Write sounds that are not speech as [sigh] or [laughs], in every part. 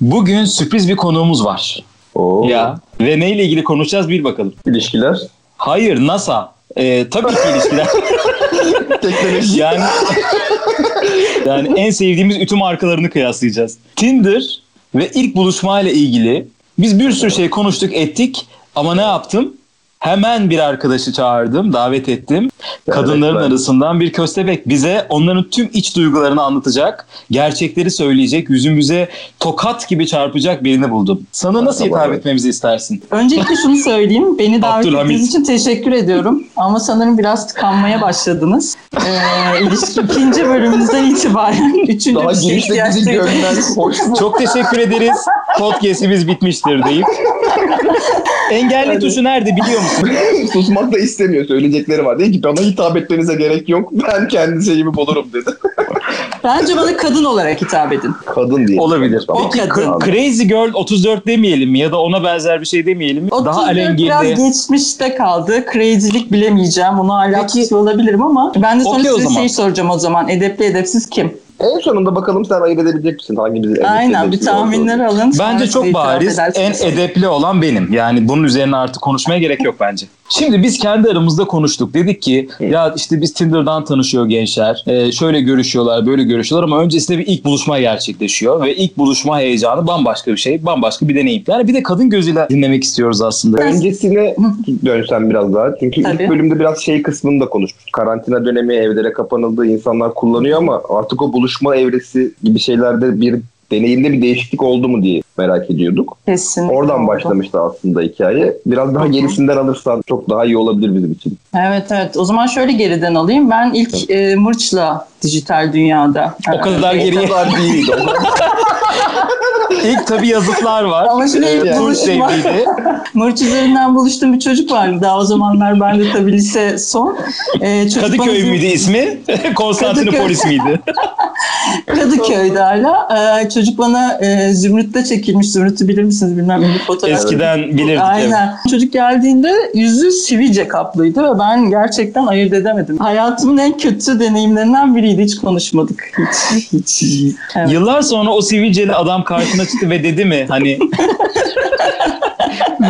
Bugün sürpriz bir konuğumuz var. Oo. Ya ve neyle ilgili konuşacağız bir bakalım. İlişkiler. Hayır NASA. Ee, tabii ki ilişkiler. [laughs] Teknoloji. yani yani en sevdiğimiz ütü markalarını kıyaslayacağız. Tinder ve ilk buluşmayla ilgili biz bir sürü şey konuştuk ettik ama ne yaptım? Hemen bir arkadaşı çağırdım, davet ettim. Kadınların ben- arasından bir köstebek bize onların tüm iç duygularını anlatacak, gerçekleri söyleyecek, yüzümüze tokat gibi çarpacak birini buldum. Sana nasıl Tamam, hitap evet. etmemizi istersin? Öncelikle şunu söyleyeyim. Beni davet ettiğiniz için teşekkür ediyorum. Ama sanırım biraz tıkanmaya başladınız. Ee, ilişki ikinci bölümümüzden itibaren [laughs] üçüncü Daha bir girişte ihtiyaç? [laughs] Çok teşekkür ederiz. Podcast'imiz bitmiştir deyip. Engelli tuşu nerede biliyor musun? [laughs] Susmak da istemiyor. Söyleyecekleri var. Dedi ki bana hitap etmenize gerek yok. Ben kendi şeyimi bulurum dedi. [laughs] Bence bana kadın olarak hitap edin. Kadın diye. Olabilir. Tamam. Peki kadın. Cra- Crazy Girl 34 demeyelim mi? Ya da ona benzer bir şey demeyelim mi? Daha 34 biraz alengirli. geçmişte kaldı. Crazy'lik bilemeyeceğim. Onu hala Peki. olabilirim ama ben de sonra Okey o size zaman. şey soracağım o zaman. Edepli edepsiz kim? En sonunda bakalım sen ayırt edebilecek misin? Hangimizi en Aynen bir tahminler olduğunu? alın. Bence çok bariz. En edepli olan benim. Yani bunun üzerine artık konuşmaya gerek yok bence. Şimdi biz kendi aramızda konuştuk. Dedik ki ya işte biz Tinder'dan tanışıyor gençler. Ee, şöyle görüşüyorlar, böyle görüşüyorlar ama öncesinde bir ilk buluşma gerçekleşiyor. Ve ilk buluşma heyecanı bambaşka bir şey. Bambaşka bir deneyim. Yani bir de kadın gözüyle dinlemek istiyoruz aslında. Öncesine dönsem biraz daha. Çünkü Tabii. ilk bölümde biraz şey kısmını da konuşmuştuk. Karantina dönemi evlere kapanıldı. insanlar kullanıyor ama artık o buluşma evresi gibi şeylerde bir deneyimde bir değişiklik oldu mu diye merak ediyorduk. Kesinlikle Oradan oldu. başlamıştı aslında hikaye. Biraz daha gerisinden alırsan çok daha iyi olabilir bizim için. Evet evet. O zaman şöyle geriden alayım. Ben ilk e, Mırç'la dijital dünyada. O kadar e, geriye. O kadar [laughs] değil. İlk tabii yazıtlar var. Ama şimdi ilk Ee, buluşma. [laughs] Mırç üzerinden buluştuğum bir çocuk vardı. Daha o zamanlar ben de tabii lise son. E, çocuk Kadıköy bana- müydü ismi? [laughs] Konstantinopolis miydi? [laughs] Kadıköy'de hala. E, çocuk bana e, Zümrüt'te çekilmiş. Zümrüt'ü bilir misiniz bilmem bir fotoğraf. Eskiden bilirdik. evet. Aynen. Çocuk geldiğinde yüzü sivilce kaplıydı ve ben gerçekten ayırt edemedim. Hayatımın en kötü deneyimlerinden biriydi. Hiç konuşmadık. Hiç. hiç. Evet. Yıllar sonra o sivilceli adam karşına çıktı ve dedi mi hani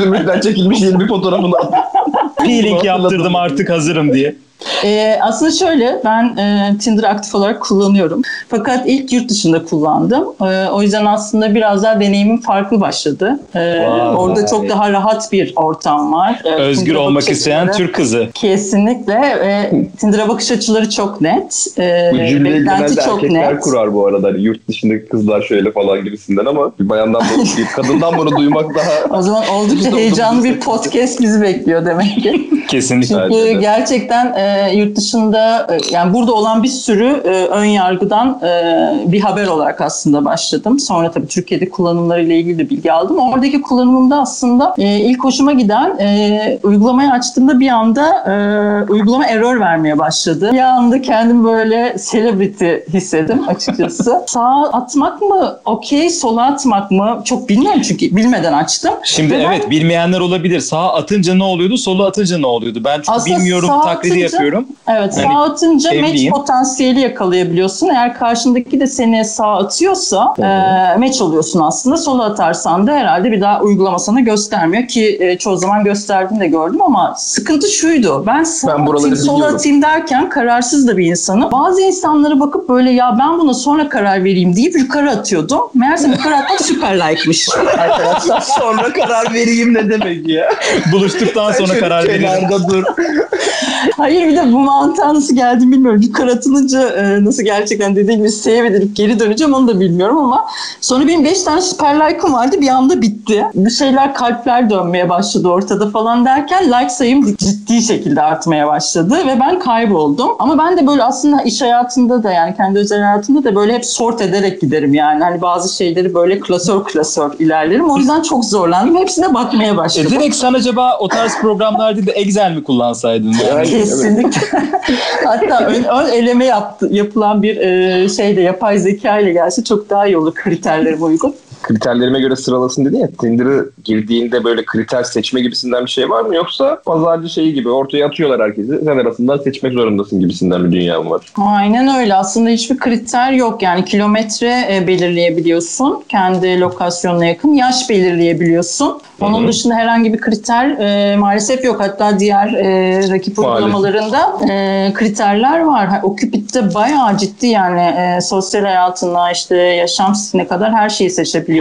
Zümrüt'ten çekilmiş yeni bir fotoğrafını attı. peeling yaptırdım artık hazırım diye. Ee, aslında şöyle ben e, Tinder aktif olarak kullanıyorum. Fakat ilk yurt dışında kullandım. Ee, o yüzden aslında biraz daha deneyimim farklı başladı. Ee, Vay. orada çok daha rahat bir ortam var. Ee, Özgür Tinder'a olmak isteyen Türk kızı. Kesinlikle ve Tinder'a bakış açıları çok net. Ee, Bu cümleyi genelde çok erkekler net. kurar bu arada. Hani yurt dışındaki kızlar şöyle falan gibisinden ama bir bayandan bunu, bir kadından bunu duymak daha [laughs] O zaman oldukça [laughs] heyecanlı bir podcast bizi bekliyor demek ki. [laughs] Kesinlikle. Çünkü gerçekten e, yurt dışında e, yani burada olan bir sürü e, ön yargıdan e, bir haber olarak aslında başladım. Sonra tabii Türkiye'de kullanımlarıyla ilgili de bilgi aldım. Oradaki kullanımımda aslında e, ilk hoşuma giden e, uygulamayı açtığımda bir anda e, uygulama error vermeye başladı. Bir anda kendimi böyle celebrity hissettim açıkçası. [laughs] Sağa atmak mı okey, sola atmak mı çok bilmiyorum çünkü bilmeden açtım. Şimdi Ve ben- evet bilmeyenler olabilir. Sağa atınca ne oluyordu, sola atınca ne oluyordu? Ben çünkü bilmiyorum taklidi atınca- yapıyorum. Evet Yani sağ atınca match potansiyeli yakalayabiliyorsun. Eğer karşındaki de seni sağ atıyorsa e, match oluyorsun aslında. Sola atarsan da herhalde bir daha uygulama sana göstermiyor ki e, çoğu zaman gösterdiğini de gördüm ama sıkıntı şuydu. Ben sağ Ben atayım, sola biliyorum. atayım derken kararsız da bir insanım. Bazı insanlara bakıp böyle ya ben buna sonra karar vereyim deyip yukarı atıyordum. Meğerse yukarı atmak süper like'mış [laughs] arkadaşlar. sonra karar vereyim ne demek ya? Buluştuktan sonra karar veririm. kenarda dur. Hayır bir de bu mantığa nasıl geldim bilmiyorum. Yukarı atılınca e, nasıl gerçekten dediğim gibi save edilip geri döneceğim onu da bilmiyorum ama sonra benim 5 tane süper like'ım vardı bir anda bitti. Bir şeyler kalpler dönmeye başladı ortada falan derken like sayım ciddi şekilde artmaya başladı ve ben kayboldum. Ama ben de böyle aslında iş hayatında da yani kendi özel hayatımda da böyle hep sort ederek giderim yani. Hani bazı şeyleri böyle klasör klasör ilerlerim. O yüzden çok zorlandım. Hepsine bakmaya E başladım. direkt sen acaba o tarz programlar değil de Excel mi kullansaydın? Yani? Kesinlikle. [laughs] Hatta ön, ön eleme yaptı, yapılan bir e, şeyle yapay zeka ile gelse çok daha iyi olur kriterlerime uygun. Kriterlerime göre sıralasın dedin ya Tinder'ı girdiğinde böyle kriter seçme gibisinden bir şey var mı yoksa pazarcı şeyi gibi ortaya atıyorlar herkesi sen arasından seçmek zorundasın gibisinden bir dünya mı var? Aynen öyle. Aslında hiçbir kriter yok. Yani kilometre e, belirleyebiliyorsun. Kendi lokasyonuna yakın. Yaş belirleyebiliyorsun. Onun Hı hı. dışında herhangi bir kriter e, maalesef yok. Hatta diğer e, rakip uygulamalarında e, kriterler var. O Cupid'de bayağı ciddi yani e, sosyal hayatına işte yaşam stiline kadar her şeyi seçebiliyorsun.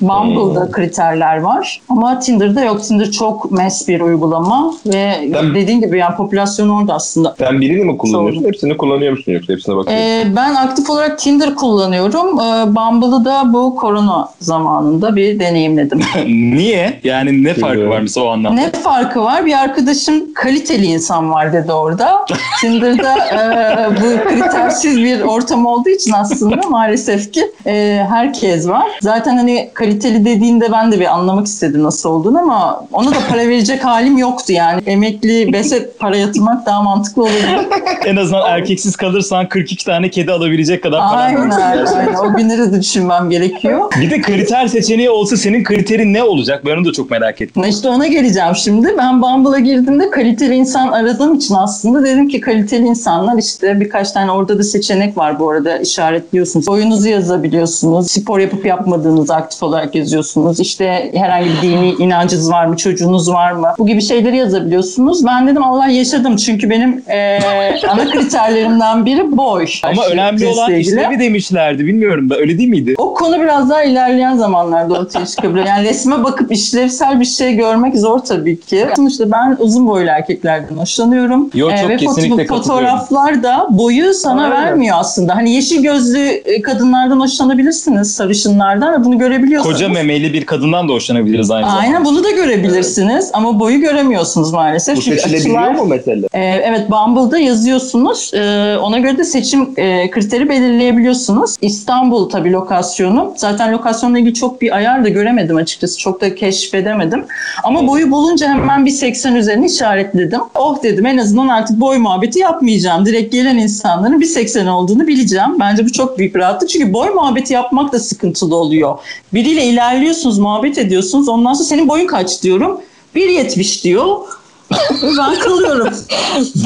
Bumble'da kriterler var. Ama Tinder'da yok. Tinder çok mes bir uygulama ve Ben- dediğin gibi yani popülasyon orada aslında. Sen birini mi kullanıyorsun Sorun. hepsini kullanıyor musun yoksa hepsine bakıyorsun? Ee, ben aktif olarak Tinder kullanıyorum. Ee, Bumble'ı da bu korona zamanında bir deneyimledim. [laughs] Niye? Yani ne farkı var mesela o anlamda? ne farkı var? Bir arkadaşım kaliteli insan var dedi orada. [laughs] Tinder'da e, bu kritersiz bir ortam olduğu için aslında maalesef ki e, herkes var. Zaten hani kaliteli dediğinde ben de bir anlamak istedim nasıl olduğunu ama ona da para verecek halim yoktu yani. Emekli bese para yatırmak daha mantıklı olurdu. [laughs] En azından erkeksiz kalırsan 42 tane kedi alabilecek kadar para Aynen, aynen. O günleri de düşünmem gerekiyor. Bir de kriter seçeneği olsa senin kriterin ne olacak? Ben onu da çok merak ettim. İşte ona geleceğim şimdi. Ben Bumble'a girdiğimde kaliteli insan aradığım için aslında dedim ki kaliteli insanlar işte birkaç tane orada da seçenek var bu arada işaretliyorsunuz. Oyunuzu yazabiliyorsunuz. Spor yapıp yapmadığınızı aktif olarak yazıyorsunuz. İşte herhangi bir dini inancınız var mı? Çocuğunuz var mı? Bu gibi şeyleri yazabiliyorsunuz. Ben dedim Allah yaşadım çünkü benim eee, [laughs] ana kriterlerimden biri boy. Ama şey önemli olan ilgili. işlevi demişlerdi. Bilmiyorum da öyle değil miydi? O konu biraz daha ilerleyen zamanlarda ortaya çıkabiliyor. Yani resme bakıp işlevsel bir şey görmek zor tabii ki. Sonuçta ben uzun boylu erkeklerden hoşlanıyorum. Yo, çok ve kesinlikle fotoğraflar da boyu sana Aynen. vermiyor aslında. Hani yeşil gözlü e, kadınlardan hoşlanabilirsiniz, sarışınlardan ve bunu görebiliyorsunuz. Koca memeli bir kadından da hoşlanabiliriz aynı zamanda. Aynen bunu da görebilirsiniz ama boyu göremiyorsunuz maalesef. Bu Çünkü seçilebiliyor açılar- mu mesela? ee, evet Bumble'da yazıyorsunuz. Ee, ona göre de seçim e, kriteri belirleyebiliyorsunuz. İstanbul tabii lokasyonu. Zaten lokasyonla ilgili çok bir ayar da göremedim açıkçası. Çok da keşfedemedim. Ama boyu bulunca hemen bir 80 üzerine işaretledim. Oh dedim en azından artık boy muhabbeti yapmayacağım. Direkt gelen insanların bir 80 olduğunu bileceğim. Bence bu çok büyük bir rahatlık. Çünkü boy muhabbeti yapmak da sıkıntılı oluyor. Biriyle ilerliyorsunuz, muhabbet ediyorsunuz. Ondan sonra senin boyun kaç diyorum. 1.70 diyor. [laughs] ben kalıyorum.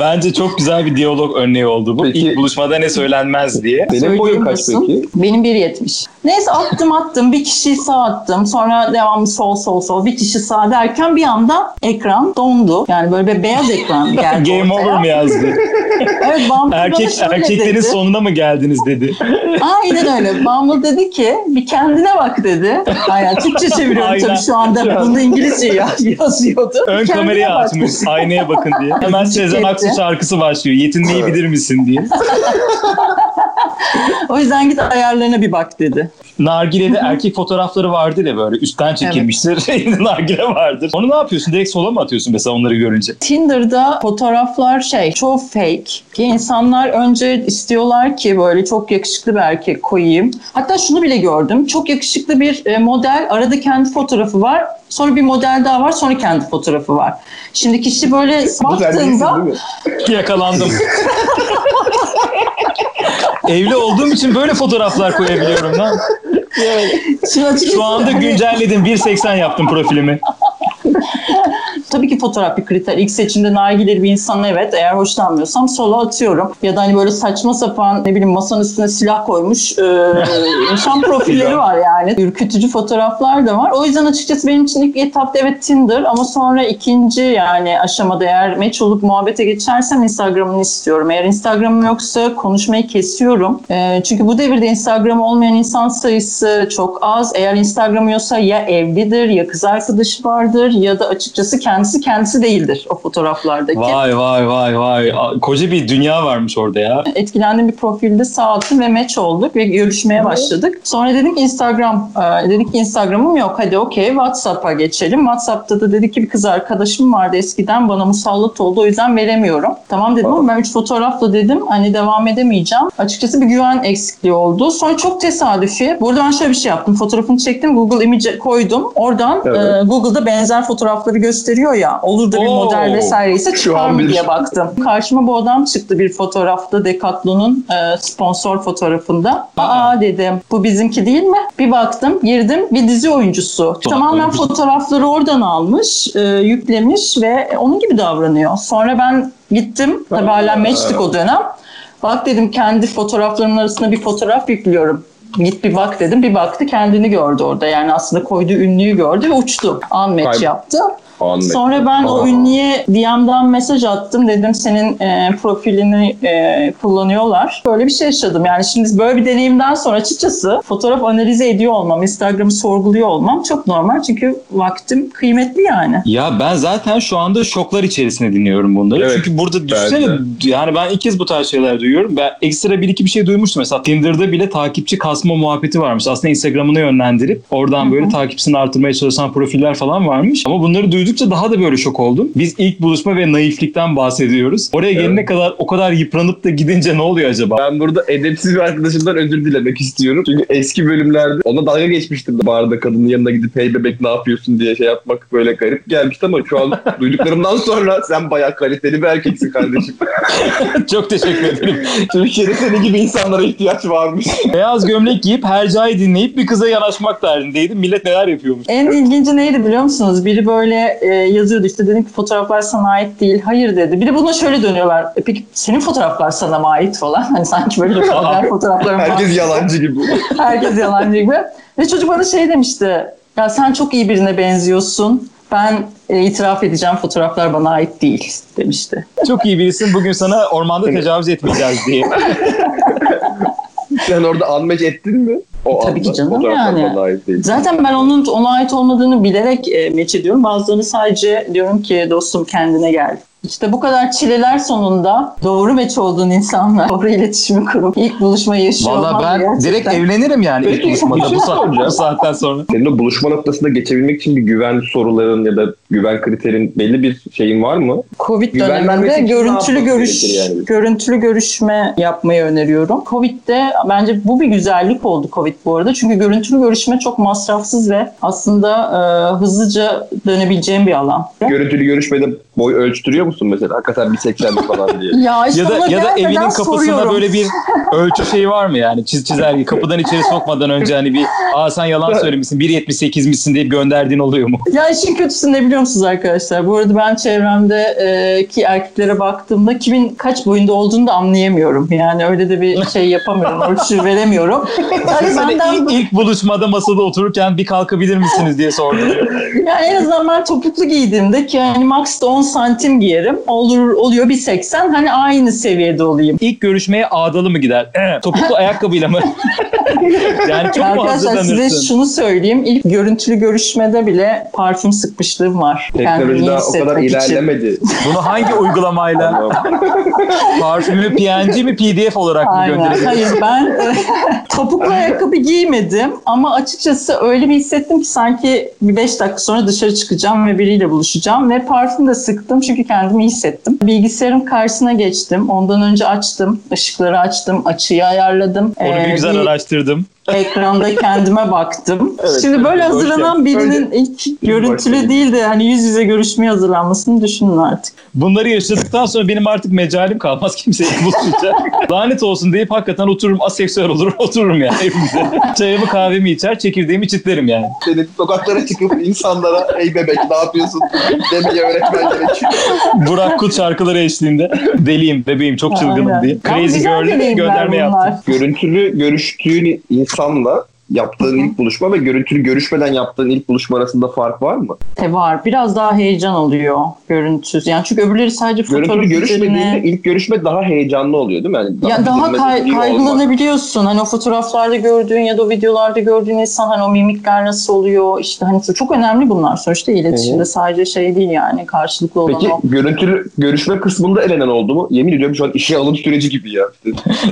Bence çok güzel bir diyalog örneği oldu bu. Peki- İlk buluşmada ne söylenmez diye. Benim boyum kaç peki? Benim 1.70. Neyse attım attım. Bir kişiyi sağ attım. Sonra devamlı sol sol sol. Bir kişi sağ derken bir anda ekran dondu. Yani böyle bir beyaz ekran [laughs] geldi Game ortaya. over mu yazdı? [laughs] Evet Bumble bana Erkek şöyle erkeklerin dedi. sonuna mı geldiniz dedi. Aynen öyle. Bumble dedi ki bir kendine bak dedi. Aynen Türkçe çeviriyorum Aynen. tabii şu anda. Bunda İngilizce ya- yazıyordu. Ön Kendine kamerayı bak açmış dedi. Aynaya bakın diye. Hemen Sezen Aksu şarkısı başlıyor. Yetinmeyi bilir misin diye. [laughs] O yüzden git ayarlarına bir bak dedi. Nargile'de erkek fotoğrafları vardır ya böyle üstten çekilmiştir. [laughs] Nargile vardır. Onu ne yapıyorsun? Direkt sola mı atıyorsun mesela onları görünce? Tinder'da fotoğraflar şey çok fake. Ki insanlar önce istiyorlar ki böyle çok yakışıklı bir erkek koyayım. Hatta şunu bile gördüm. Çok yakışıklı bir e, model arada kendi fotoğrafı var. Sonra bir model daha var. Sonra kendi fotoğrafı var. Şimdi kişi böyle baktığında? [laughs] Yakalandım. [laughs] Evli olduğum için böyle fotoğraflar koyabiliyorum lan. açıkçası Şu anda güncelledim. 1.80 yaptım profilimi. [laughs] Tabii ki fotoğraf bir kriter. İlk seçimde nargileli bir insan evet eğer hoşlanmıyorsam sola atıyorum. Ya da hani böyle saçma sapan ne bileyim masanın üstüne silah koymuş e, [laughs] insan profilleri var yani. Ürkütücü fotoğraflar da var. O yüzden açıkçası benim için ilk etapta evet Tinder ama sonra ikinci yani aşamada eğer match olup muhabbete geçersem Instagram'ını istiyorum. Eğer Instagram'ım yoksa konuşmayı kesiyorum. E, çünkü bu devirde Instagram olmayan insan sayısı çok az. Eğer Instagram yoksa ya evlidir ya kız arkadaşı vardır ya da açıkçası kendisi kendisi değildir o fotoğraflardaki. Vay vay vay vay. Koca bir dünya varmış orada ya. Etkilendiğim bir profilde sağ attım ve match olduk ve görüşmeye başladık. Sonra dedim ki Instagram, e, dedik ki Instagram'ım yok hadi okey WhatsApp'a geçelim. WhatsApp'ta da dedik ki bir kız arkadaşım vardı eskiden bana musallat oldu o yüzden veremiyorum. Tamam dedim ama ben üç fotoğrafla dedim hani devam edemeyeceğim. Açıkçası bir güven eksikliği oldu. Sonra çok tesadüfi. Burada ben şöyle bir şey yaptım. Fotoğrafını çektim Google Image koydum. Oradan Evet. e, Google'da benzer fotoğrafları gösteriyor oluyor ya. Olur da bir Oo. model vesaireyse Şu çıkar mı diye baktım. Karşıma bu adam çıktı bir fotoğrafta Decathlon'un e, sponsor fotoğrafında. Aa dedim bu bizimki değil mi? Bir baktım girdim bir dizi oyuncusu. Tamamen oyuncusu. fotoğrafları oradan almış, e, yüklemiş ve onun gibi davranıyor. Sonra ben gittim. Tabii hala meçtik o dönem. Bak dedim kendi fotoğraflarımın arasında bir fotoğraf yüklüyorum. Git bir bak dedim. Bir baktı kendini gördü orada. Yani aslında koyduğu ünlüyü gördü ve uçtu. Unmatch Kayb- yaptı. Unmatch. Sonra ben o Aa. ünlüye DM'den mesaj attım. Dedim senin e, profilini e, kullanıyorlar. Böyle bir şey yaşadım. Yani şimdi böyle bir deneyimden sonra açıkçası fotoğraf analize ediyor olmam, Instagram'ı sorguluyor olmam çok normal. Çünkü vaktim kıymetli yani. Ya ben zaten şu anda şoklar içerisinde dinliyorum bunları. Evet, Çünkü burada düşünsene de. yani ben ilk kez bu tarz şeyler duyuyorum. Ben ekstra bir iki bir şey duymuştum. Mesela Tinder'da bile takipçi kasma muhabbeti varmış. Aslında Instagram'ını yönlendirip oradan böyle takipçisini artırmaya çalışan profiller falan varmış. Ama bunları duydukça daha da böyle şok oldum. Biz ilk buluşma ve naiflikten bahsediyoruz. Oraya gelene kadar o kadar yıpranıp da gidince ne oluyor acaba? Ben burada edepsiz bir arkadaşımdan özür dilemek istiyorum. Çünkü eski bölümlerde ona dalga geçmiştim. Barda kadının yanına gidip hey bebek ne yapıyorsun diye şey yapmak böyle garip gelmişti ama şu an [laughs] duyduklarımdan sonra sen bayağı kaliteli bir erkeksin kardeşim. [laughs] Çok teşekkür ederim. Türkiye'de senin gibi insanlara ihtiyaç varmış. [laughs] Beyaz gömlek giyip Hercai'yi dinleyip bir kıza yanaşmak derdindeydim. Millet neler yapıyormuş. En ilginci neydi biliyor musunuz? Biri böyle e, yazıyordu işte dedim ki fotoğraflar sana ait değil. Hayır dedi. Bir de buna şöyle dönüyorlar. E, peki senin fotoğraflar sana mı ait falan? Hani sanki böyle modern [laughs] fotoğraflarım. Herkes yalancı gibi. [laughs] Herkes yalancı gibi. Ve çocuk bana şey demişti. Ya sen çok iyi birine benziyorsun. Ben e, itiraf edeceğim fotoğraflar bana ait değil demişti. Çok iyi birisin. Bugün sana ormanda tecavüz etmeyeceğiz diye. [laughs] Sen orada unmatch ettin mi? O Tabii ki anda canım fotoğraflar yani. Zaten ben onun ona ait olmadığını bilerek e, meç ediyorum. Bazılarını sadece diyorum ki dostum kendine gel. İşte bu kadar çileler sonunda doğru meç olduğun insanla [laughs] doğru iletişimi kurup ilk buluşmayı yaşıyor Valla ben gerçekten- direkt evlenirim yani ilk Peki, buluşmada bir şey bu, saat, bu saatten sonra. Senin o buluşma noktasında geçebilmek için bir güven soruların ya da güven kriterin belli bir şeyin var mı? Covid Güvenlenmesi döneminde görüntülü görüş yani? görüntülü görüşme yapmayı öneriyorum. Covid'de bence bu bir güzellik oldu Covid bu arada. Çünkü görüntülü görüşme çok masrafsız ve aslında e, hızlıca dönebileceğim bir alan. Görüntülü görüşmede boy ölçtürüyor musun mesela? Hakikaten bir 80 falan diye. [laughs] Ya işte Ya da ya da evinin kapısında soruyorum. böyle bir ölçü şeyi var mı yani? Çiz çizelge kapıdan içeri sokmadan önce hani bir aa sen yalan söylemişsin 1.78 misin deyip gönderdiğin oluyor mu? Ya işin kötüsü ne biliyor musunuz arkadaşlar? Bu arada ben çevremde e, ki erkeklere baktığımda kimin kaç boyunda olduğunu da anlayamıyorum. Yani öyle de bir şey yapamıyorum, ölçü [laughs] veremiyorum. Yani Hani benden ilk, ilk buluşmada masada otururken bir kalkabilir misiniz diye sordum. Yani en azından ben topuklu giydiğimde ki yani max da 10 santim giyerim. Olur oluyor bir 80 hani aynı seviyede olayım. İlk görüşmeye ağdalı mı gider? Topuklu [laughs] ayakkabıyla mı? [laughs] yani çok mu Arkadaşlar size şunu söyleyeyim. İlk görüntülü görüşmede bile parfüm sıkmışlığım var. Teknoloji daha o kadar için. ilerlemedi. Bunu hangi uygulamayla? [laughs] Parfümü PNG mi PDF olarak mı gönderebiliriz? Hayır ben topuklu ayakkabı giymedim ama açıkçası öyle bir hissettim ki sanki bir 5 dakika sonra dışarı çıkacağım ve biriyle buluşacağım ve parfüm de sıktım çünkü kendimi hissettim. Bilgisayarın karşısına geçtim. Ondan önce açtım. ışıkları açtım. Açıyı ayarladım. Onu bir Ee, güzel bir- araştırdım. Ekranda kendime baktım. [laughs] Evet, Şimdi böyle hazırlanan birinin ilk görüntülü değil de hani yüz yüze görüşmeye hazırlanmasını düşünün artık. Bunları yaşadıktan sonra benim artık mecalim kalmaz [laughs] kimseye buluşacak. Lanet olsun deyip hakikaten otururum aseksüel olur [laughs] otururum yani evimde. Çayımı kahvemi içer çekirdeğimi çitlerim yani. Senin sokaklara çıkıp insanlara ey bebek ne yapıyorsun demeyi öğretmen gerekiyor. Burak Kut şarkıları eşliğinde deliyim bebeğim çok çılgınım Aynen. diye. Crazy Girl'e gönderme yaptım. Görüntülü görüştüğün insanla yaptığın ilk buluşma ve görüntülü görüşmeden yaptığın ilk buluşma arasında fark var mı? E var. Biraz daha heyecan oluyor görüntüsüz. Yani çünkü öbürleri sadece fotoğraf Görüntülü görüşmediğinde üzerine... ilk görüşme daha heyecanlı oluyor değil mi? Yani Ya daha kay- olmak. kaygılanabiliyorsun. Hani o fotoğraflarda gördüğün ya da o videolarda gördüğün insan hani o mimikler nasıl oluyor? İşte hani çok önemli bunlar. Sonuçta iletişimde Hı hı. sadece şey değil yani karşılıklı olan Peki o. görüntülü görüşme kısmında elenen oldu mu? Yemin ediyorum şu an işe alım süreci gibi ya.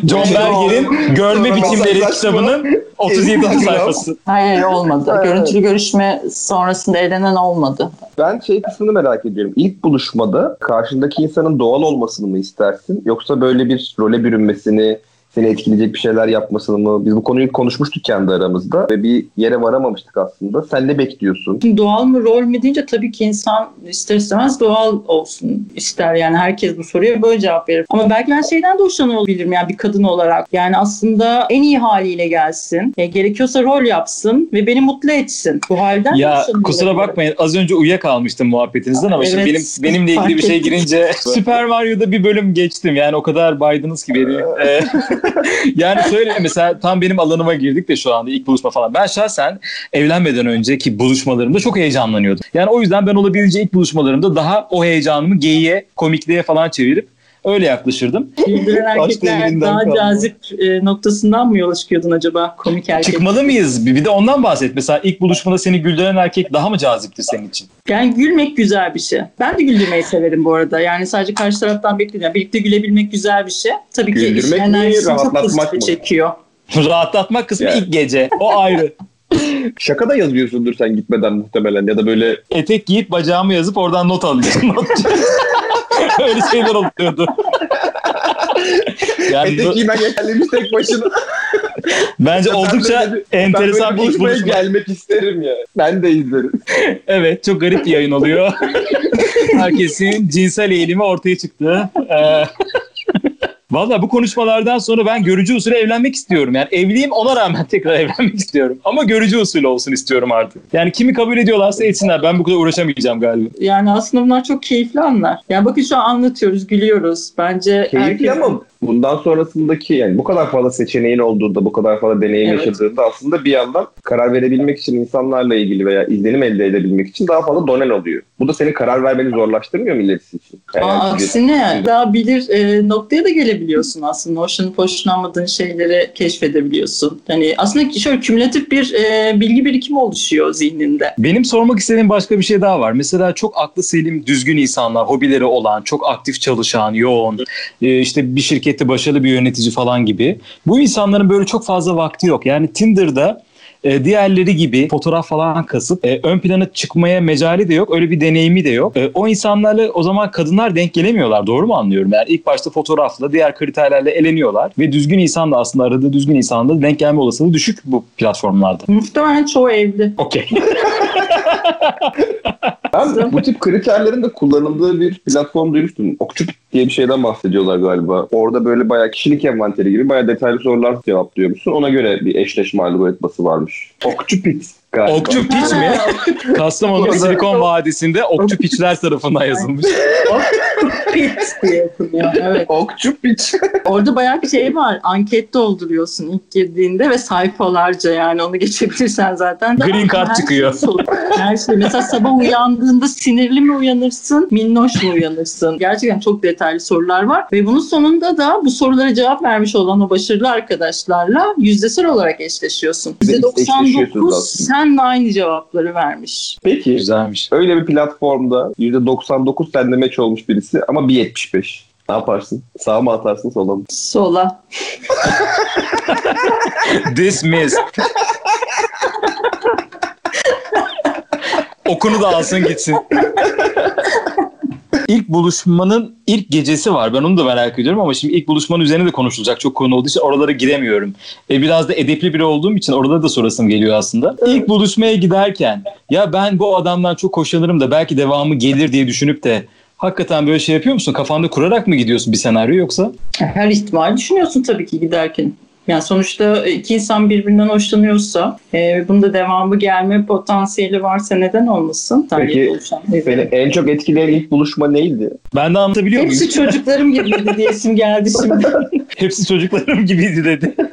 John Berger'in Görme Biçimleri kitabının [laughs] 37. Instagram. sayfası. [laughs] Hayır olmadı. Evet. Görüntülü görüşme sonrasında elenen olmadı. Ben şey kısmını merak ediyorum. İlk buluşmada karşındaki insanın doğal olmasını mı istersin? Yoksa böyle bir role bürünmesini, seni etkileyecek bir şeyler yapmasını mı? Biz bu konuyu konuşmuştuk kendi aramızda ve bir yere varamamıştık aslında. Sen ne bekliyorsun? Şimdi doğal mı rol mü deyince tabii ki insan ister istemez doğal olsun ister. Yani herkes bu soruya böyle cevap verir. Ama belki ben şeyden de hoşlanabilirim yani bir kadın olarak. Yani aslında en iyi haliyle gelsin. E, gerekiyorsa rol yapsın ve beni mutlu etsin. Bu halden de Ya kusura bakmayın az önce uyuyakalmıştım muhabbetinizden ama şimdi Evet, benim benimle ilgili bir şey girince [laughs] Super Mario'da bir bölüm geçtim. Yani o kadar baydınız ki beni. [laughs] [laughs] Yani şöyle mesela tam benim alanıma girdik de şu anda ilk buluşma falan. Ben şahsen evlenmeden önceki buluşmalarımda çok heyecanlanıyordum. Yani o yüzden ben olabildiğince ilk buluşmalarımda daha o heyecanımı geyiğe, komikliğe falan çevirip öyle yaklaşırdım. Güldüren [laughs] erkekler daha kalma. cazip e, noktasından mı yola çıkıyordun acaba komik erkek? Çıkmalı mıyız? Bir de ondan bahset. Mesela ilk buluşmada seni güldüren erkek daha mı caziptir senin için? Yani gülmek güzel bir şey. Ben de güldürmeyi severim bu arada. Yani sadece karşı taraftan beklemiyorum. Birlikte gülebilmek güzel bir şey. Tabii ki Güldürmek işin mi, enerjisini çok rahatlatmak pozitif mı? çekiyor. [laughs] Rahatlatmak kısmı Yani. ilk gece. O ayrı. [laughs] Şaka da yazıyorsundur sen gitmeden muhtemelen ya da böyle etek giyip bacağımı yazıp oradan not alıyorsun. [laughs] Öyle şeyler oluyordu. [laughs] yani etek bu- giymen yeterliymiş tek başına. bence oldukça Ben böyle bir- enteresan ben bir böyle ilk buluşmaya buluşma. gelmek isterim ya. Ben de izlerim. [laughs] Evet çok garip bir yayın oluyor. Herkesin cinsel eğilimi ortaya çıktı. Ee, Valla bu konuşmalardan sonra ben görücü usulü evlenmek istiyorum. Yani evliyim ona rağmen [laughs] tekrar evlenmek istiyorum. Ama görücü usulü olsun istiyorum artık. Yani kimi kabul ediyorlarsa etsinler. Ben bu kadar uğraşamayacağım galiba. Yani aslında bunlar çok keyifli anlar. Yani bakın şu an anlatıyoruz, gülüyoruz. Bence Keyifli herkesin- ama bundan sonrasındaki yani bu kadar fazla seçeneğin olduğunda, bu kadar fazla deneyim Evet. yaşadığında aslında bir yandan karar verebilmek için insanlarla ilgili veya izlenim elde edebilmek için daha fazla donen oluyor. Bu da senin karar vermeni zorlaştırmıyor mu ilerisi için? Aa, bir- aksine daha bilir e, noktaya da gelebiliyorsun aslında. Hoşlanıp hoşlanmadığın şeyleri keşfedebiliyorsun. Yani aslında şöyle kümülatif bir e, bilgi birikimi oluşuyor zihninde. Benim sormak istediğim başka bir şey daha var. Mesela çok aklı selim, düzgün insanlar, hobileri olan, çok aktif çalışan, yoğun, e, işte bir şirkette başarılı bir yönetici falan gibi. Bu insanların böyle çok fazla vakti yok. Yani Tinder'da e, diğerleri gibi fotoğraf falan kasıp e, ön plana çıkmaya mecali de yok. Öyle bir deneyimi de yok. E, o insanlarla o zaman kadınlar denk gelemiyorlar. Doğru mu anlıyorum? Yani ilk başta fotoğrafla diğer kriterlerle eleniyorlar ve düzgün insan da aslında aradığı düzgün insanla denk gelme olasılığı düşük bu platformlarda. Muhtemelen çoğu evli. Okey. [laughs] Ben bu tip kriterlerin de kullanıldığı bir platform duymuştum. Okçupit diye bir şeyden bahsediyorlar galiba. Orada böyle bayağı kişilik envanteri gibi bayağı detaylı sorular cevaplıyor musun? Ona göre bir eşleşme algoritması varmış. Okçupit galiba. Okçu piç mi? Kastamonu Silikon Vadisi'nde okçu piçler tarafından yazılmış. Diye yapılıyor. Evet. Okçupit. [laughs] Orada bayağı bir şey var. Anket dolduruyorsun ilk girdiğinde ve sayfalarca yani onu geçebilirsen zaten. Green card her çıkıyor. [laughs] şey Her şey. Mesela sabah uyandığında sinirli mi uyanırsın, minnoş mu uyanırsın? Gerçekten çok detaylı sorular var. Ve bunun sonunda da bu sorulara cevap vermiş olan o başarılı arkadaşlarla yüzdesel olarak eşleşiyorsun. Bir de eşleşiyorsunuz %99 aslında. Senle aynı cevapları vermiş. Peki Güzelmiş. öyle bir platformda %99 sende meç olmuş birisi ama 1.75. Ne yaparsın? Sağa mı atarsın sola mı? Sola. Dismissed. Okunu da alsın gitsin. İlk buluşmanın ilk gecesi var. Ben onu da merak ediyorum ama şimdi ilk buluşmanın üzerine de konuşulacak çok konu olduğu için oralara giremiyorum. E, biraz da edepli biri olduğum için oraları da sorasım geliyor aslında. İlk buluşmaya giderken ya ben bu adamdan çok hoşlanırım da belki devamı gelir diye düşünüp de hakikaten böyle şey yapıyor musun? Kafanda kurarak mı gidiyorsun bir senaryo yoksa? Her ihtimal düşünüyorsun tabii ki giderken. Yani sonuçta iki insan birbirinden hoşlanıyorsa, e, bunda devamı gelme potansiyeli varsa neden olmasın? Peki, oluşan evlilik. en çok etkileyen ilk buluşma neydi? Ben de anlatabiliyor muyum? Hepsi çocuklarım gibiydi diye isim geldi şimdi. [laughs] Hepsi çocuklarım gibiydi dedi. [laughs]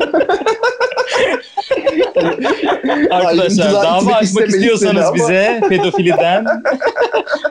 Arkadaşlar dava açmak istiyorsanız bize pedofiliden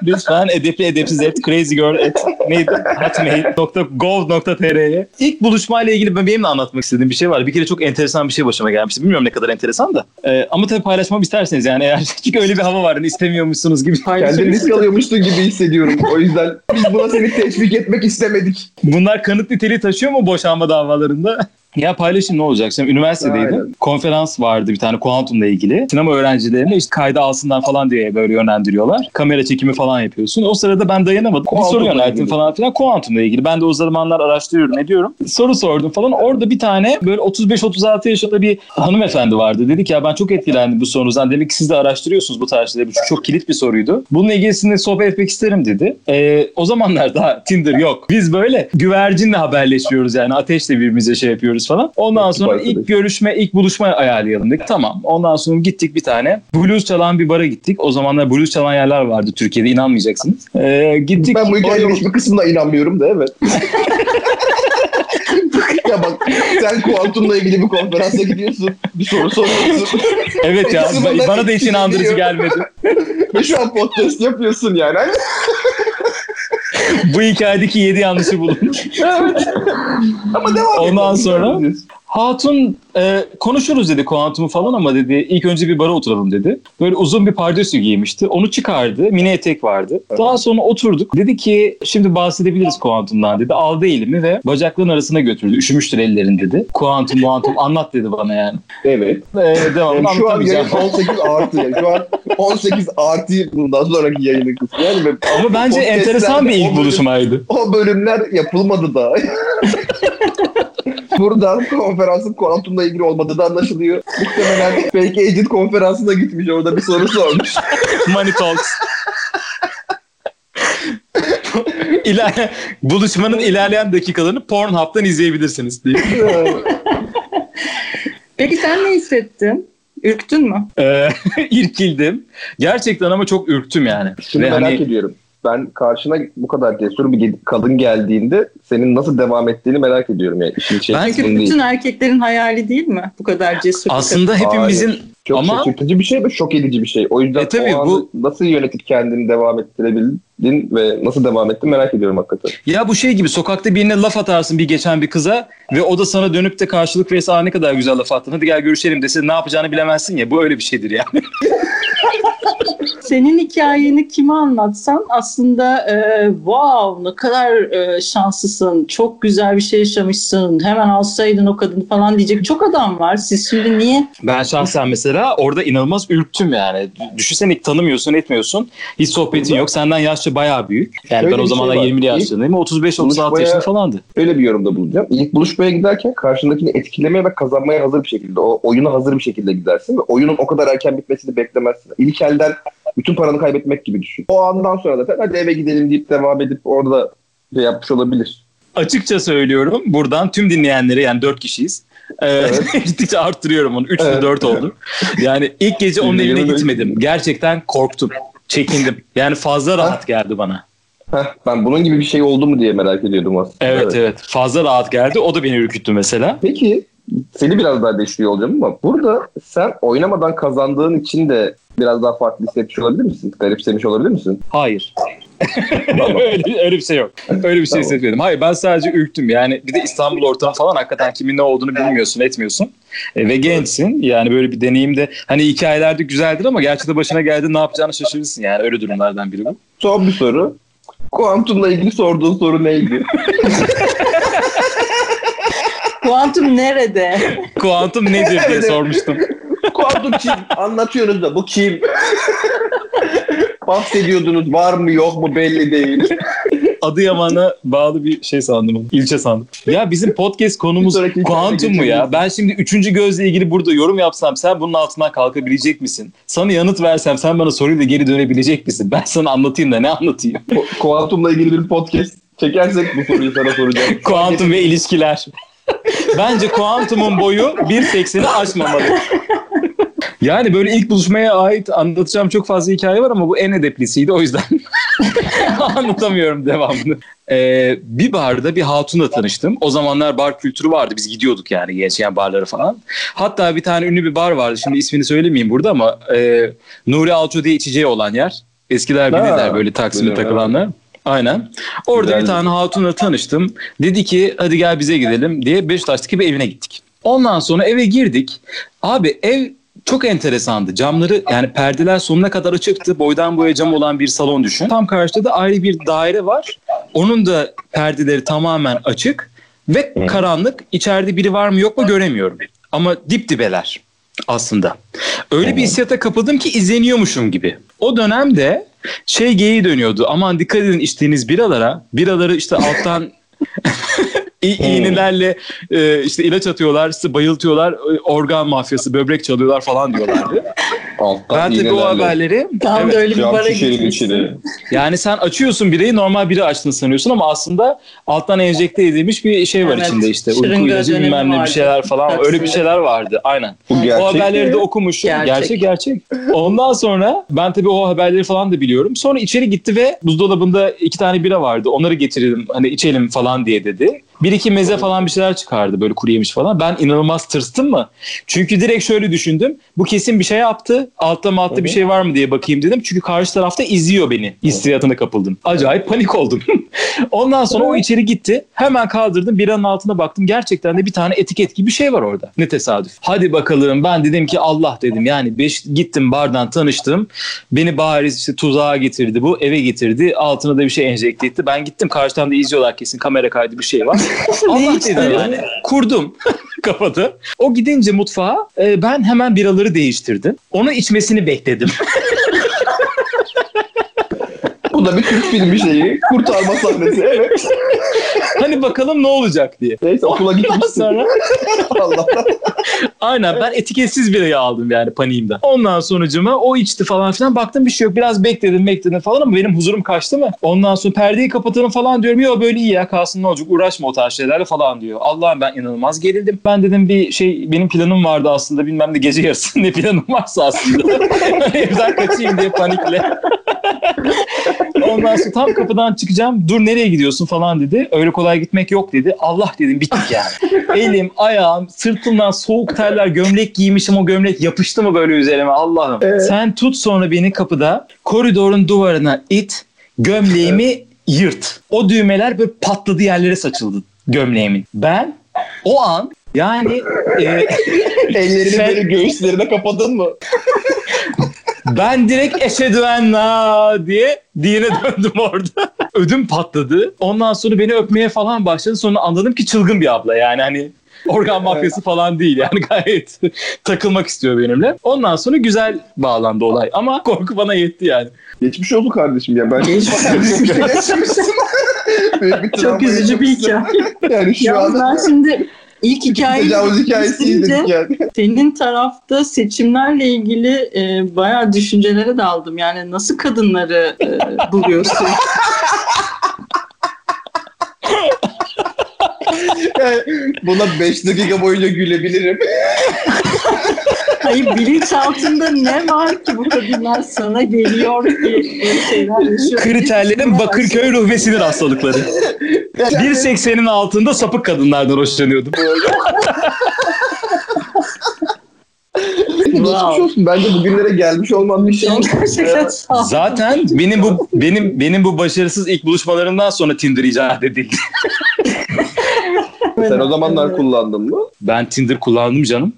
lütfen edepli edepsiz et crazy girl et neydi hotmail.gov.tr'ye İlk buluşmayla ilgili ben- benim de anlatmak istediğim bir şey var. Bir kere çok enteresan bir şey başıma gelmişti. Bilmiyorum ne kadar enteresan da. Ee, ama tabii paylaşmamı isterseniz yani eğer [laughs] çünkü öyle bir hava var. Hani istemiyormuşsunuz gibi. Kendini risk alıyormuşsun gibi hissediyorum. O yüzden biz buna seni teşvik etmek istemedik. Bunlar kanıt niteliği taşıyor mu boşanma davalarında? Ya paylaşayım ne olacak? Şimdi üniversitedeydim. Aynen. Konferans vardı bir tane kuantumla ilgili. Sinema öğrencilerine işte kayda alsınlar falan diye böyle yönlendiriyorlar. Kamera çekimi falan yapıyorsun. O sırada ben dayanamadım. Bir soru Kuantumla yönelttim ilgili. falan filan kuantumla ilgili. Ben de o zamanlar araştırıyorum ediyorum. Soru sordum falan. Orada bir tane böyle 35-36 yaşında bir hanımefendi vardı. Dedik ya ben çok etkilendim bu sorunuzdan. Demek ki siz de araştırıyorsunuz bu tarz şeyleri. Bu çok kilit bir soruydu. Bununla ilgili sizinle sohbet etmek isterim dedi. Ee, o zamanlar daha Tinder yok. Biz böyle güvercinle haberleşiyoruz yani. Ateşle birbirimize şey yapıyoruz falan. Ondan sonra ilk görüşme, ilk buluşma ayarlayalım dedik. Tamam. Ondan sonra gittik bir tane. Blues çalan bir bara gittik. O zamanlar blues çalan yerler vardı Türkiye'de inanmayacaksınız. Ee, gittik. Ben bu hikayenin hiçbir kısmına inanmıyorum da evet. [laughs] ya bak sen kuantumla ilgili bir konferansa gidiyorsun. Bir soru soruyorsun. [laughs] Evet ya bana da hiç inandırıcı gelmedi. Ve şu an podcast yapıyorsun yani. [laughs] Bu hikayedeki yedi yanlışı bulun. Ama devam Ondan sonra- Hatun e, konuşuruz dedi kuantumu falan ama dedi ilk önce bir bara oturalım dedi. Böyle uzun bir pardösü giymişti. Onu çıkardı. Mini etek vardı. Daha sonra oturduk. Dedi ki şimdi bahsedebiliriz kuantumdan dedi. Aldı elimi ve bacakların arasına götürdü. Üşümüştür ellerin dedi. Kuantum muantum anlat dedi bana yani. Evet. E, devamını Yani şu an yayın anlatamayacağım. 18 artı. Yani. Şu an 18 artı bundan sonraki yayının kısmı. Yani ve Ama bence enteresan bir ilk bölüm- buluşmaydı. o bölümler yapılmadı da. [laughs] Buradan konferansın kuantumla ilgili olmadığı da anlaşılıyor. Muhtemelen Fake Agent konferansına gitmiş. Orada bir soru sormuş. [laughs] Money Talks. İler buluşmanın ilerleyen dakikalarını Pornhub'dan izleyebilirsiniz diye. [laughs] Peki sen ne hissettin? Ürktün mü? Ee, [laughs] irkildim. Gerçekten ama çok ürktüm yani. Şunu Ve merak hani- ediyorum. Ben karşına bu kadar cesur bir kadın geldiğinde senin nasıl devam ettiğini merak ediyorum. Yani işin şey Ben- kısmını Çünkü değil. bütün erkeklerin hayali değil mi? Bu kadar cesur. aslında hepimizin Çok ama şaşırtıcı bir şey ve şok edici bir şey. O yüzden E tabii o anı bu- nasıl yönetip kendini devam ettirebildin ve nasıl devam ettin merak ediyorum hakikaten. ya bu şey gibi sokakta birine laf atarsın bir geçen bir kıza ve o da sana dönüp de karşılık verirse "Aa, ne kadar güzel laf attın hadi gel görüşelim dese ne yapacağını bilemezsin ya bu öyle bir şeydir yani. [laughs] Senin hikayeni kime anlatsan aslında e, wow ne kadar e, şanslısın, çok güzel bir şey yaşamışsın, hemen alsaydın o kadını falan diyecek çok adam var. Siz şimdi niye? Ben şahsen mesela orada inanılmaz ürktüm yani. Düşünsene ilk tanımıyorsun etmiyorsun. Hiç sohbetin yok. Senden yaşça bayağı büyük. Yani Şöyle ben o şey zamanlar. 20'li İlk yaşlarındayım. 35-36 buluşmaya- yaşında falandı. Öyle bir yorumda bulunacağım. İlk buluşmaya giderken karşındakini etkilemeye ve kazanmaya hazır bir şekilde, o oyuna hazır bir şekilde gidersin ve oyunun o kadar erken bitmesini beklemezsin. İlk elden bütün paranı kaybetmek gibi düşün. O andan sonra zaten hadi eve gidelim deyip devam edip orada şey yapmış olabilir. Açıkça söylüyorum buradan tüm dinleyenlere yani 4 kişiyiz. Ee, Evet. [laughs] gittikçe arttırıyorum onu. 3 Evet. 4 oldu. Yani ilk gece onun evine gitmedim. Gerçekten korktum. Çekindim. Yani fazla rahat geldi bana. Heh, ben bunun gibi bir şey oldu mu diye merak ediyordum aslında. Evet evet. Fazla rahat geldi. O da beni ürküttü mesela. Peki seni biraz daha değiştiriyor olacağım ama burada sen oynamadan kazandığın için de biraz daha farklı hissetmiş olabilir misin? Garipsemiş olabilir misin? Hayır. [laughs] öyle, öyle bir şey yok. Öyle bir şey Tamam. hissetmedim. Hayır ben sadece ürktüm. Yani bir de İstanbul ortamı falan hakikaten kimin ne olduğunu bilmiyorsun, etmiyorsun. E, ve gençsin. Yani böyle bir deneyim de hani hikayelerde güzeldir ama gerçekten başına geldi ne yapacağını şaşırırsın. Yani öyle durumlardan biri bu. Son bir soru. Kuantumla ilgili sorduğun soru neydi? [laughs] Kuantum nerede? [laughs] Kuantum nedir diye sormuştum. Kuantum kim? Anlatıyorsunuz da bu kim? [laughs] Bahsediyordunuz var mı yok mu belli değil. [laughs] Adıyaman'a bağlı bir şey sandım. İlçe sandım. Ya bizim podcast konumuz kuantum mu ya? Ben şimdi üçüncü gözle ilgili burada yorum yapsam sen bunun altından kalkabilecek misin? Sana yanıt versem sen bana soruyla geri dönebilecek misin? Ben sana anlatayım da ne anlatayım? Ku- Kuantumla ilgili bir podcast çekersek bu soruyu sana soracağım. Kuantum ve ilişkiler. Bence kuantumun boyu 1.80'i aşmamalı. Yani böyle ilk buluşmaya ait anlatacağım çok fazla hikaye var ama bu en edeplisiydi o yüzden [laughs] anlatamıyorum devamını. Ee, bir barda bir hatunla tanıştım. O zamanlar bar kültürü vardı. Biz gidiyorduk yani gençken barlara falan. Hatta bir tane ünlü bir bar vardı. Şimdi ismini söylemeyeyim burada ama e, Nuri Alço diye içeceği olan yer. Eskiler bilirler böyle Taksim'de takılanlar. Aynen. Orada Güzeldi. bir tane hatunla tanıştım. Dedi ki hadi gel bize gidelim diye Beşiktaş'taki bir evine gittik. Ondan sonra eve girdik. Abi ev çok enteresandı. Camları yani perdeler sonuna kadar açıktı. Boydan boya cam olan bir salon düşün. Tam karşıda da ayrı bir daire var. Onun da perdeleri tamamen açık ve karanlık. İçeride biri var mı yok mu göremiyorum. Ama dip dibeler aslında. Öyle bir hissiyata kapıldım ki izleniyormuşum gibi. O dönemde şey geyiği dönüyordu. Aman dikkat edin içtiğiniz biralara. Biraları işte alttan [laughs] iğnelerle e, işte ilaç atıyorlar, bayıltıyorlar, organ mafyası, böbrek çalıyorlar falan diyorlardı. Alttan Ben tabii o haberleri Tam Evet, da öyle bir bara gitmişsin. yani sen açıyorsun bireyi normal biri açtın sanıyorsun ama aslında alttan enjekte edilmiş bir şey var Evet, içinde işte. Uyku ilacı bilmem ne bir şeyler falan öyle bir şeyler vardı aynen. Bu o gerçek haberleri mi? de okumuşum. Gerçek. Gerçek. gerçek Ondan sonra ben tabii o haberleri falan da biliyorum. Sonra içeri gitti ve buzdolabında iki tane bira vardı. Onları getirelim hani içelim falan diye dedi. Bir iki meze falan bir şeyler çıkardı böyle kuru yemiş falan. Ben inanılmaz tırstım mı? Çünkü direkt şöyle düşündüm. Bu kesin bir şey yaptı. Altta maltta bir şey var mı diye bakayım dedim. Çünkü karşı tarafta izliyor beni. Hissiyatına kapıldım. Acayip panik oldum. [laughs] Ondan sonra o içeri gitti. Hemen kaldırdım. Biranın altına baktım. Gerçekten de bir tane etiket gibi bir şey var orada. Ne tesadüf. Hadi bakalım. Ben dedim ki Allah dedim. Yani beş, gittim bardan tanıştım. Beni bariz işte tuzağa getirdi bu. Eve getirdi. Altına da bir şey enjekte etti. Ben gittim. Karşıdan da izliyorlar kesin. Kamera kaydı bir şey var. [laughs] Allah dedim yani. Kurdum [laughs] [laughs] kafada. O gidince mutfağa e, ben hemen biraları değiştirdim. Onu içmesini bekledim. [laughs] Bu da bir Türk filmi şeyi. Kurtarma sahnesi. Evet. hani bakalım ne olacak diye. Neyse okula gitmişsin. sonra Allah'tan. aynen ben etiketsiz birayı aldım yani paniğimden. Ondan sonucuma o içti falan filan. Baktım bir şey yok. Biraz bekledim bekledim falan ama benim huzurum kaçtı mı? Ondan sonra perdeyi kapatalım falan diyorum. Yok böyle iyi ya kalsın ne olacak uğraşma o tarz şeylerle falan diyor. Allah'ım ben inanılmaz gerildim. Ben dedim bir şey benim planım vardı aslında bilmem ne gece yarısı [laughs] ne planım varsa aslında. [laughs] Evden kaçayım diye panikle. Ondan sonra tam kapıdan çıkacağım. Dur nereye gidiyorsun falan dedi. Öyle kolay gitmek yok dedi. Allah dedim bittik yani. [laughs] Elim, ayağım, sırtımdan soğuk terler, gömlek giymişim. O gömlek yapıştı mı böyle üzerime Allah'ım. Sen tut sonra beni kapıda koridorun duvarına it. Gömleğimi yırt. O düğmeler böyle patladı yerlere saçıldı gömleğimin. Ben o an yani e, [laughs] Ellerini Sen- böyle göğüslerine kapadın mı? [laughs] Ben direkt eşedü en la diye dine döndüm orada. Ödüm patladı. Ondan sonra beni öpmeye falan başladı. Sonra anladım ki çılgın bir abla yani hani organ mafyası falan değil yani [laughs] gayet takılmak istiyor benimle. Ondan sonra güzel bağlandı olay ama korku bana yetti yani. Geçmiş oldu kardeşim ya. Ben Geçmiş Büyük bir Çok üzücü bir hikaye. Yani şu Ya an ben şimdi ilk hikayeyi tecavüz hikayesi izleyince dedik yani. Senin tarafta seçimlerle ilgili e, bayağı düşüncelere daldım. Yani nasıl kadınları e, buluyorsun? [laughs] Yani buna 5 dakika boyunca gülebilirim. [laughs] Hayır bilinçaltında ne var ki bu kadınlar sana geliyor ki şeyler yaşıyor. Kriterlerin Bakırköy ruh ve sinir hastalıkları. [laughs] 1.80'in altında sapık kadınlardan hoşlanıyordum. Geçmiş olsun. Bence bugünlere gelmiş olman bir şey. Gerçekten sağ ol. Zaten benim bu benim benim bu başarısız ilk buluşmalarımdan sonra Tinder icat edildi. Sen o zamanlar kullandın mı? Ben Tinder kullandım canım.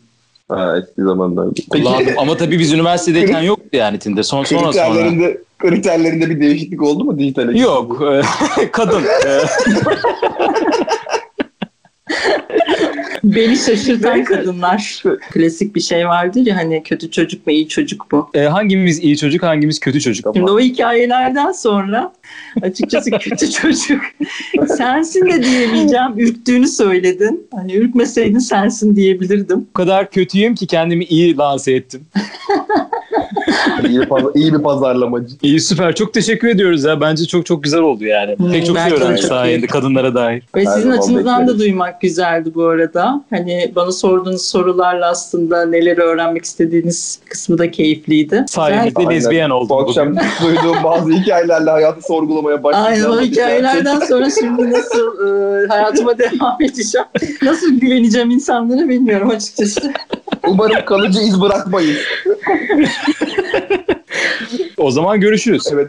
Ha eski zamanlarda. Kullandım ama tabii biz üniversitedeyken yoktu yani Tinder. Son sonra sonra. kriterlerinde, kriterlerinde bir değişiklik oldu mu dijitale? Yok. [laughs] Kadın. [laughs] Beni şaşırtan kadınlar. Klasik bir şey vardır ya hani kötü çocuk mu iyi çocuk mu? e, hangimiz iyi çocuk hangimiz kötü çocuk. Şimdi o hikayelerden sonra açıkçası [laughs] kötü çocuk sensin de diyemeyeceğim. Ürktüğünü söyledin. Hani ürkmeseydin sensin diyebilirdim. O kadar kötüyüm ki kendimi iyi lanse ettim. [laughs] [laughs] iyi, bir paz- iyi bir pazarlamacı. İyi süper. Çok teşekkür ediyoruz ya. Bence çok çok güzel oldu yani. Hmm, Pek çok şey öğrendik sayende kadınlara dair. Ve Her sizin açınızdan da bekleriz. duymak güzeldi bu arada. Hani bana sorduğunuz sorularla aslında neleri öğrenmek istediğiniz kısmı da keyifliydi. Sayenizde Aynen. lezbiyen Bu oldum. akşam [laughs] duyduğum bazı hikayelerle hayatı sorgulamaya başlayacağım. Aynen o hikayelerden sonra şimdi nasıl e, hayatıma [laughs] devam edeceğim. Nasıl güveneceğim insanlara bilmiyorum açıkçası. Umarım kalıcı iz bırakmayız. O zaman görüşürüz. Evet.